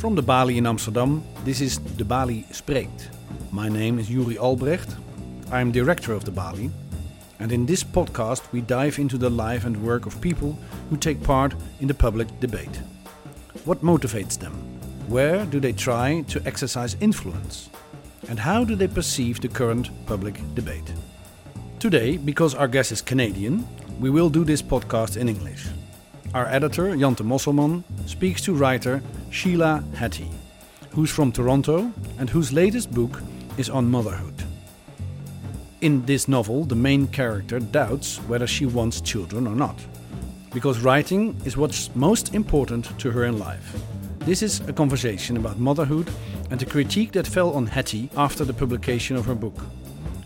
From the Balie in Amsterdam, this is De Balie Spreekt. My name is Yoeri Albrecht. I am director of the Balie, and in this podcast we dive into the life and work of people who take part in the public debate. What motivates them? Where do they try to exercise influence? And how do they perceive the current public debate? Today, because our guest is Canadian, we will do this podcast in English. Our editor, Ianthe Mosselman, speaks to writer Sheila Heti, who's from Toronto and whose latest book is on motherhood. In this novel, the main character doubts whether she wants children or not, because writing is what's most important to her in life. This is a conversation about motherhood and the critique that fell on Heti after the publication of her book.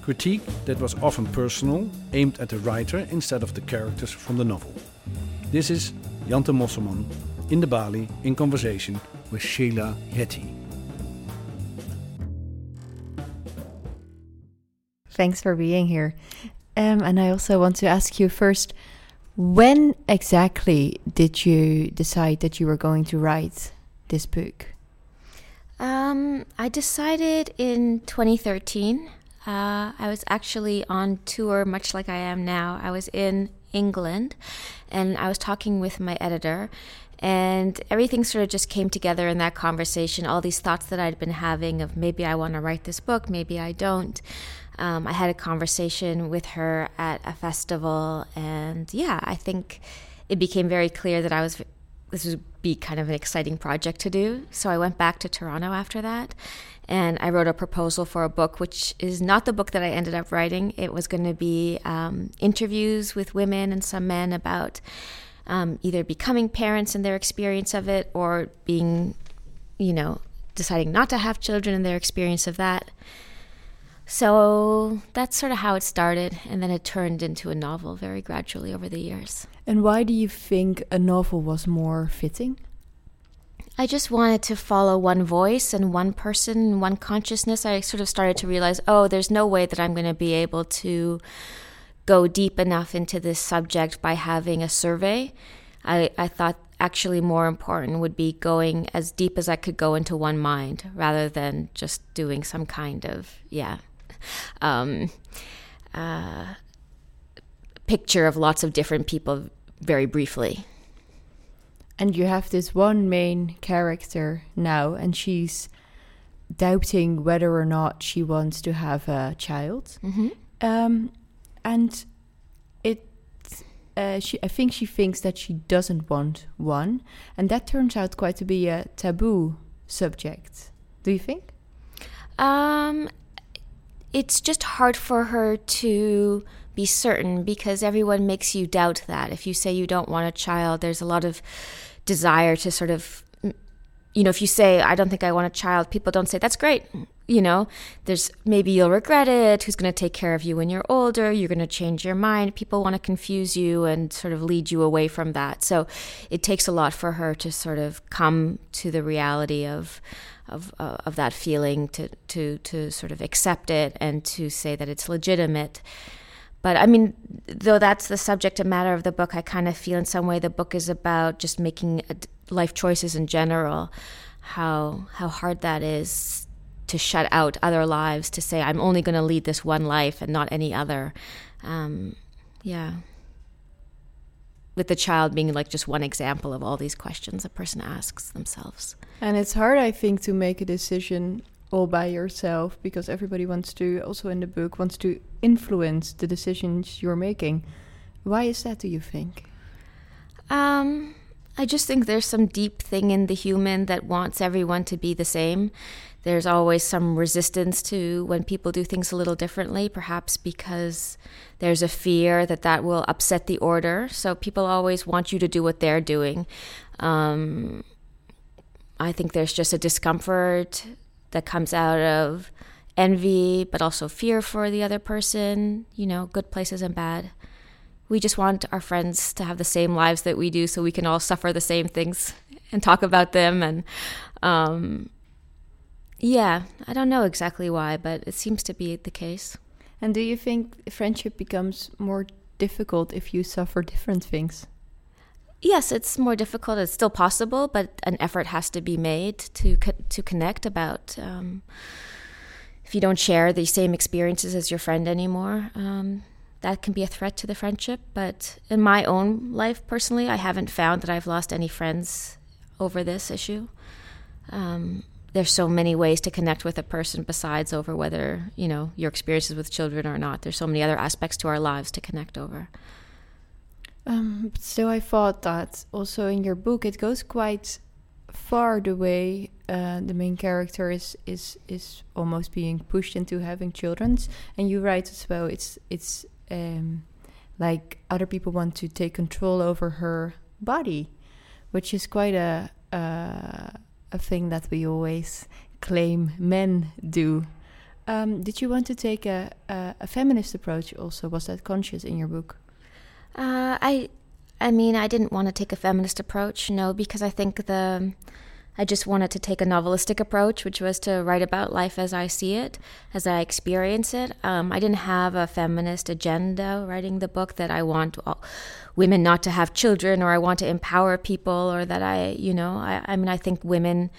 Critique that was often personal, aimed at the writer instead of the characters from the novel. This is Ianthe Mosselman in the Balie in conversation with Sheila Heti. Thanks for being here. Um, and I also want to ask you first when exactly did you decide that you were going to write this book? Um, I decided in 2013. Uh, I was actually on tour, much like I am now. I was in England and I was talking with my editor, and everything sort of just came together in that conversation. All these thoughts that I'd been having of maybe I want to write this book, maybe I don't. Um, I had a conversation with her at a festival, and yeah, I think it became very clear that I was this would be kind of an exciting project to do. So I went back to Toronto after that, and I wrote a proposal for a book, which is not the book that I ended up writing. It was going to be um, interviews with women and some men about um, either becoming parents and their experience of it, or being, you know, deciding not to have children and their experience of that. So that's sort of how it started, and then it turned into a novel very gradually over the years. And why do you think a novel was more fitting? I just wanted to follow one voice and one person, one consciousness. I sort of started to realize, oh, there's no way that I'm going to be able to go deep enough into this subject by having a survey. I, I thought actually more important would be going as deep as I could go into one mind rather than just doing some kind of, yeah, um, uh, picture of lots of different people very briefly. And you have this one main character now, and she's doubting whether or not she wants to have a child. Mm-hmm. Um, and it, uh, she, I think she thinks that she doesn't want one, and that turns out quite to be a taboo subject. Do you think? Um, it's just hard for her to be certain because everyone makes you doubt that. If you say you don't want a child, there's a lot of desire to sort of you know, if you say, I don't think I want a child, people don't say, that's great. You know, there's maybe you'll regret it. Who's going to take care of you when you're older? You're going to change your mind. People want to confuse you and sort of lead you away from that. So it takes a lot for her to sort of come to the reality of, of, uh, of that feeling, to, to, to sort of accept it and to say that it's legitimate. But I mean, though that's the subject and matter of the book, I kind of feel in some way the book is about just making life choices in general. How how hard that is to shut out other lives to say I'm only going to lead this one life and not any other. Um, yeah. With the child being like just one example of all these questions a person asks themselves. And it's hard, I think, to make a decision all by yourself because everybody wants to also in the book wants to influence the decisions you're making why is that do you think um i just think there's some deep thing in the human that wants everyone to be the same there's always some resistance to when people do things a little differently perhaps because there's a fear that that will upset the order so people always want you to do what they're doing um, i think there's just a discomfort that comes out of envy, but also fear for the other person, you know, good places and bad. We just want our friends to have the same lives that we do so we can all suffer the same things and talk about them. And um, yeah, I don't know exactly why, but it seems to be the case. And do you think friendship becomes more difficult if you suffer different things? yes, it's more difficult. It's still possible, but an effort has to be made to co- to connect about. Um, if you don't share the same experiences as your friend anymore, um, that can be a threat to the friendship. But in my own life, personally, I haven't found that I've lost any friends over this issue. Um, there's so many ways to connect with a person besides over whether you know your experiences with children or not. There's so many other aspects to our lives to connect over. Um, still, I thought that also in your book it goes quite far the way uh, the main character is is is almost being pushed into having children, and you write as well. It's it's um, like other people want to take control over her body, which is quite a a, a thing that we always claim men do. Um, did you want to take a, a, a feminist approach? Also, was that conscious in your book? Uh, I, I mean, I didn't want to take a feminist approach, no, because I think the, I just wanted to take a novelistic approach, which was to write about life as I see it, as I experience it. Um, I didn't have a feminist agenda writing the book that I want women not to have children, or I want to empower people, or that I, you know, I, I mean, I think women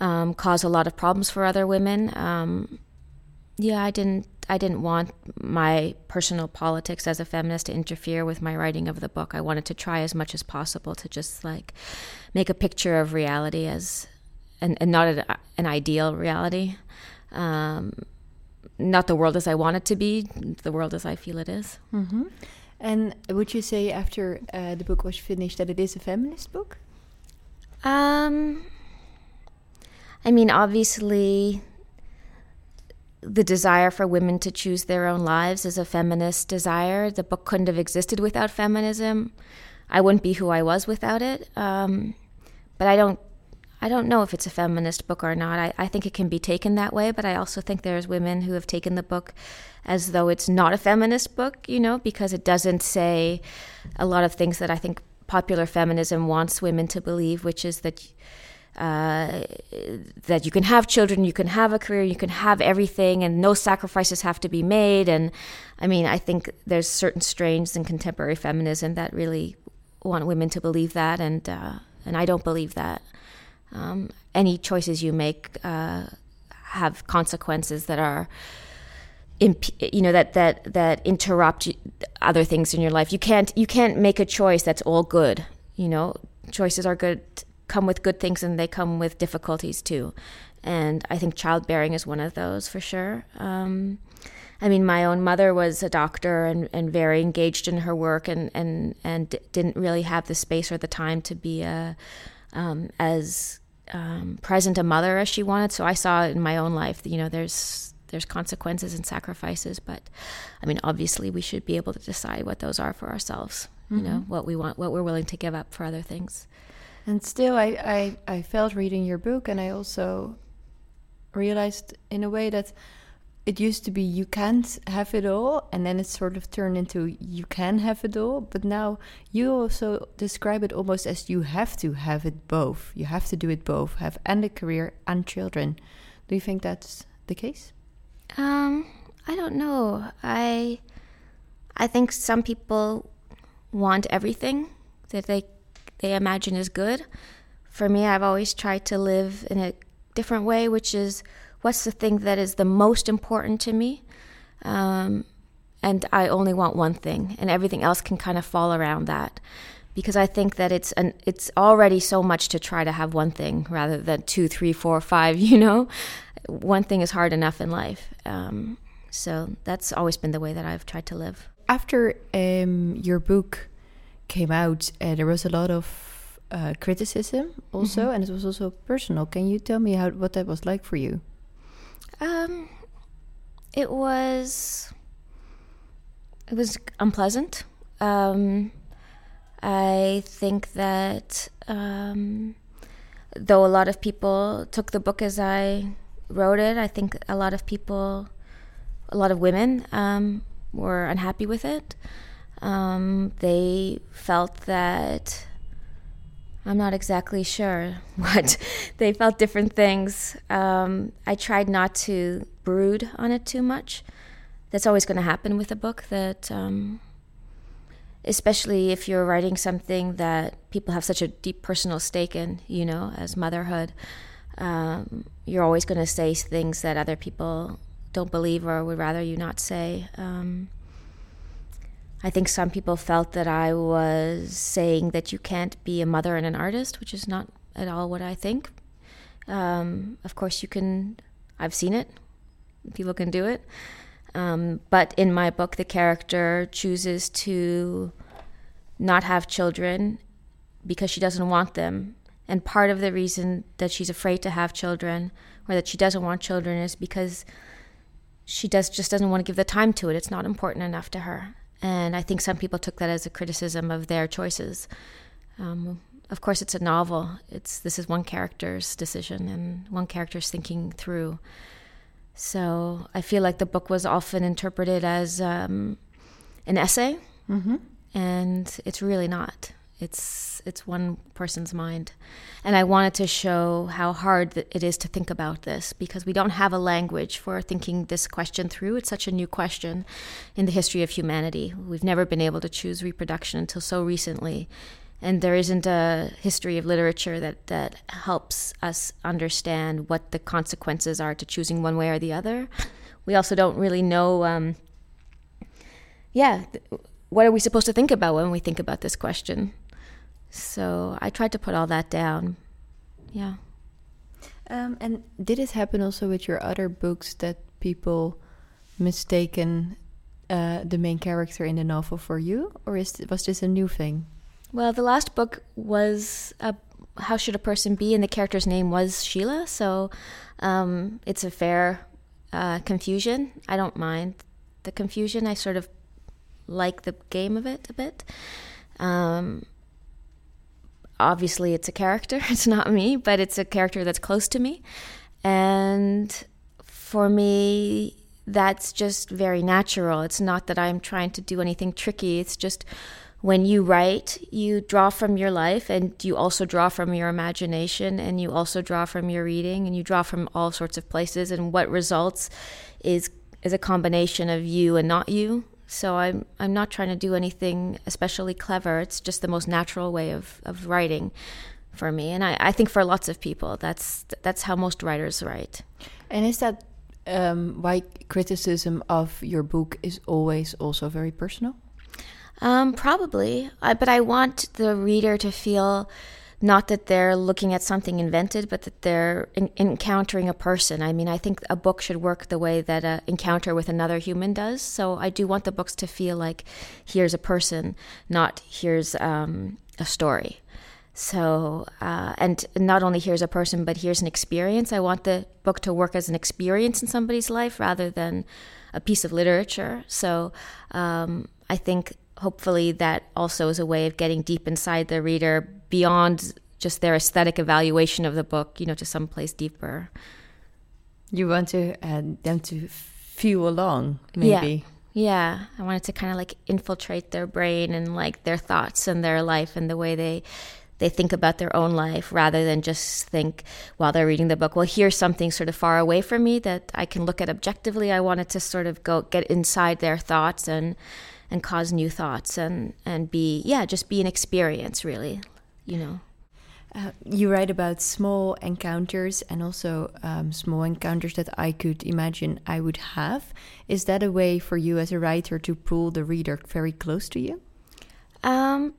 um, cause a lot of problems for other women. Um, yeah, I didn't I didn't want my personal politics as a feminist to interfere with my writing of the book. I wanted to try as much as possible to just like make a picture of reality as and, and not a, an ideal reality. Um, not the world as I want it to be, the world as I feel it is. Mm-hmm. And would you say after uh, the book was finished that it is a feminist book? Um, I mean, obviously, the desire for women to choose their own lives is a feminist desire. The book couldn't have existed without feminism. I wouldn't be who I was without it. Um, but I don't, I don't know if it's a feminist book or not. I, I think it can be taken that way, but I also think there's women who have taken the book as though it's not a feminist book, you know, because it doesn't say a lot of things that I think popular feminism wants women to believe, which is that uh, that you can have children, you can have a career, you can have everything, and no sacrifices have to be made. And I mean, I think there's certain strains in contemporary feminism that really want women to believe that, and uh, and I don't believe that. Um, any choices you make uh, have consequences that are. Imp- you know that that that interrupt other things in your life. You can't you can't make a choice that's all good. You know, choices are good come with good things and they come with difficulties too. And I think childbearing is one of those for sure. Um, I mean, my own mother was a doctor and, and very engaged in her work and, and, and didn't really have the space or the time to be a, um, as um, present a mother as she wanted. So I saw in my own life. You know, there's there's consequences and sacrifices, but I mean, obviously, we should be able to decide what those are for ourselves. Mm-hmm. You know, what we want, what we're willing to give up for other things. And still, I, I, I felt reading your book, and I also realized in a way that it used to be you can't have it all, and then it sort of turned into you can have it all. But now you also describe it almost as you have to have it both. You have to do it both, have and a career and children. Do you think that's the case? Um, I don't know. I I think some people want everything that they they imagine is good. For me, I've always tried to live in a different way, which is what's the thing that is the most important to me? Um, and I only want one thing, and everything else can kind of fall around that. Because I think that it's an it's already so much to try to have one thing rather than two, three, four, five. You know, one thing is hard enough in life. Um, so that's always been the way that I've tried to live. After um, your book came out, uh, there was a lot of uh, criticism also, mm-hmm. and it was also personal. Can you tell me how what that was like for you? Um, it was it was unpleasant. Um, I think that um, though a lot of people took the book as I wrote it, I think a lot of people, a lot of women, um, were unhappy with it. Um, they felt that I'm not exactly sure what they felt different things. Um, I tried not to brood on it too much. That's always going to happen with a book that um, especially if you're writing something that people have such a deep personal stake in, you know, as motherhood. Um, you're always going to say things that other people don't believe or would rather you not say. Um, I think some people felt that I was saying that you can't be a mother and an artist, which is not at all what I think. Um, of course, you can, I've seen it, people can do it. Um, but in my book, the character chooses to not have children because she doesn't want them. And part of the reason that she's afraid to have children or that she doesn't want children is because she does just doesn't want to give the time to it. It's not important enough to her. And I think some people took that as a criticism of their choices. Um, of course, it's a novel. It's this is one character's decision and one character's thinking through. So I feel like the book was often interpreted as um, an essay, Mm-hmm. and it's really not. It's it's one person's mind, and I wanted to show how hard it is to think about this because we don't have a language for thinking this question through. It's such a new question in the history of humanity. We've never been able to choose reproduction until so recently, and there isn't a history of literature that that helps us understand what the consequences are to choosing one way or the other. We also don't really know. Um, yeah, what are we supposed to think about when we think about this question? So I tried to put all that down. Yeah. Um, and did it happen also with your other books that people mistaken uh, the main character in the novel for you, or is was this a new thing? Well, the last book was uh, How Should a Person Be? And the character's name was Sheila. So um, it's a fair uh, confusion. I don't mind the confusion. I sort of like the game of it a bit. Um, obviously, it's a character, it's not me, but it's a character that's close to me. And for me, that's just very natural. It's not that I'm trying to do anything tricky. It's just when you write, you draw from your life and you also draw from your imagination and you also draw from your reading and you draw from all sorts of places. And what results is is a combination of you and not you. So I'm I'm not trying to do anything especially clever. It's just the most natural way of, of writing for me. And I, I think for lots of people that's that's how most writers write. And is that um, why criticism of your book is always also very personal? Um, probably, I, but I want the reader to feel not that they're looking at something invented, but that they're in, encountering a person. I mean, I think a book should work the way that an encounter with another human does. So I do want the books to feel like here's a person, not here's um, a story. So, uh, and not only here's a person, but here's an experience. I want the book to work as an experience in somebody's life rather than a piece of literature. So, um, I think hopefully that also is a way of getting deep inside the reader beyond just their aesthetic evaluation of the book, you know, to someplace deeper. You want to uh, them to feel along, maybe. Yeah. yeah. I wanted to kind of like infiltrate their brain and like their thoughts and their life and the way they they think about their own life rather than just think while they're reading the book, well, here's something sort of far away from me that I can look at objectively. I wanted to sort of go get inside their thoughts and and cause new thoughts and and be yeah, just be an experience really, you know. Uh, you write about small encounters and also um, small encounters that I could imagine I would have. Is that a way for you as a writer to pull the reader very close to you? Um,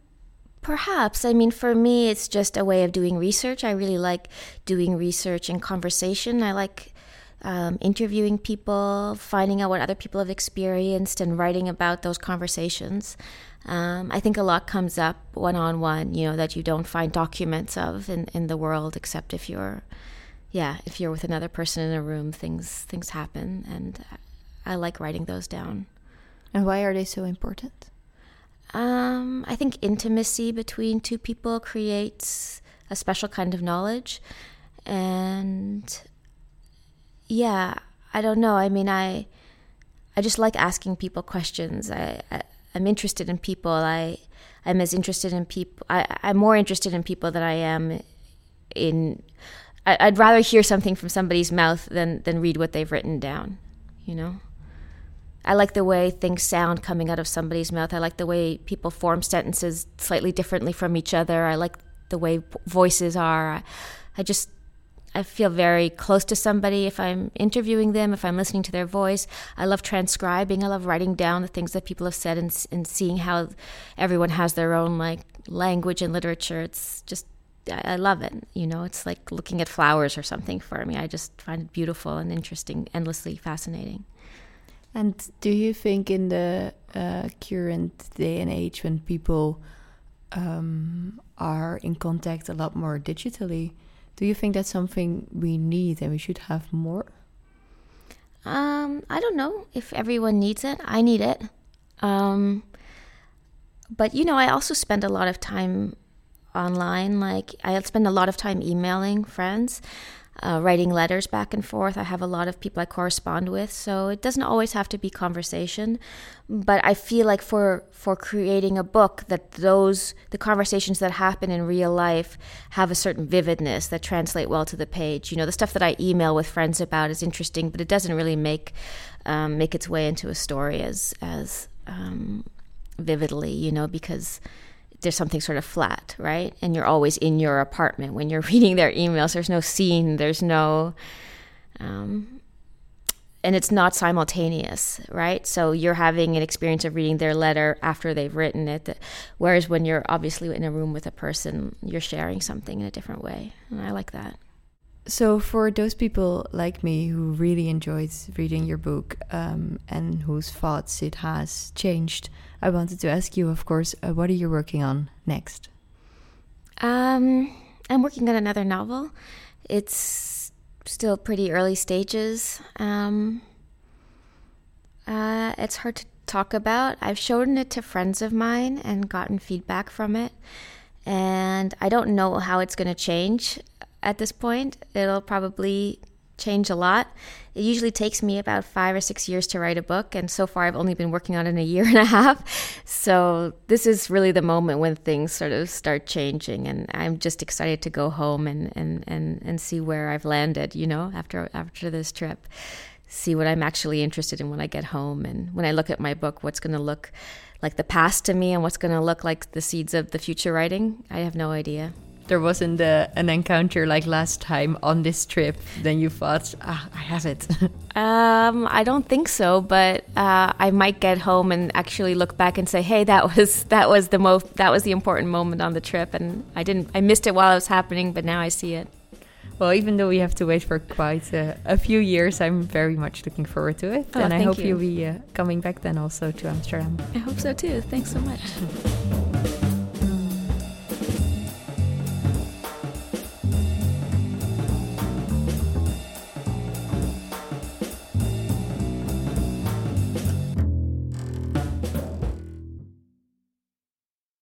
perhaps. I mean, for me, it's just a way of doing research. I really like doing research and conversation. I like um, interviewing people, finding out what other people have experienced, and writing about those conversations. Um, I think a lot comes up one on one, you know, that you don't find documents of in, in the world, except if you're, yeah, if you're with another person in a room, things things happen, and I like writing those down. And why are they so important? Um, I think intimacy between two people creates a special kind of knowledge, and yeah, I don't know. I mean, I I just like asking people questions. I, I I'm interested in people. I I'm as interested in people. I I'm more interested in people than I am in. I, I'd rather hear something from somebody's mouth than than read what they've written down. You know. I like the way things sound coming out of somebody's mouth. I like the way people form sentences slightly differently from each other. I like the way voices are. I, I just I feel very close to somebody if I'm interviewing them, if I'm listening to their voice. I love transcribing. I love writing down the things that people have said and, and seeing how everyone has their own like language and literature. It's just I, love it. You know, it's like looking at flowers or something for me. I just find it beautiful and interesting, endlessly fascinating. And do you think in the uh, current day and age when people um, are in contact a lot more digitally, do you think that's something we need and we should have more? Um, I don't know if everyone needs it. I need it. Um, but you know, I also spend a lot of time online. Like I spend a lot of time emailing friends, uh, writing letters back and forth. I have a lot of people I correspond with, so it doesn't always have to be conversation. But I feel like for for creating a book, that those the conversations that happen in real life have a certain vividness that translate well to the page. You know, the stuff that I email with friends about is interesting, but it doesn't really make um, make its way into a story as as um, vividly. You know, because there's something sort of flat, right? And you're always in your apartment when you're reading their emails. There's no scene, there's no, um, and it's not simultaneous, right? So you're having an experience of reading their letter after they've written it. Whereas when you're obviously in a room with a person, you're sharing something in a different way. And I like that. So, for those people like me who really enjoyed reading your book um, and whose thoughts it has changed, I wanted to ask you, of course, uh, what are you working on next? Um, I'm working on another novel. It's still pretty early stages. Um, uh, it's hard to talk about. I've shown it to friends of mine and gotten feedback from it. And I don't know how it's going to change at this point. It'll probably change a lot. It usually takes me about five or six years to write a book, and so far I've only been working on it in a year and a half. So this is really the moment when things sort of start changing, and I'm just excited to go home and and and, and see where I've landed. You know, after after this trip, see what I'm actually interested in when I get home, and when I look at my book, what's going to look like the past to me, and what's going to look like the seeds of the future writing. I have no idea there wasn't a, an encounter like last time on this trip, then you thought, ah, I have it? um, I don't think so, but uh, I might get home and actually look back and say, hey, that was that was the most that was the important moment on the trip, and I didn't I missed it while it was happening, but now I see it. Well, even though we have to wait for quite a, a few years, I'm very much looking forward to it. Oh, and I hope you. will be uh, coming back then also to Amsterdam. I hope so too. Thanks so much.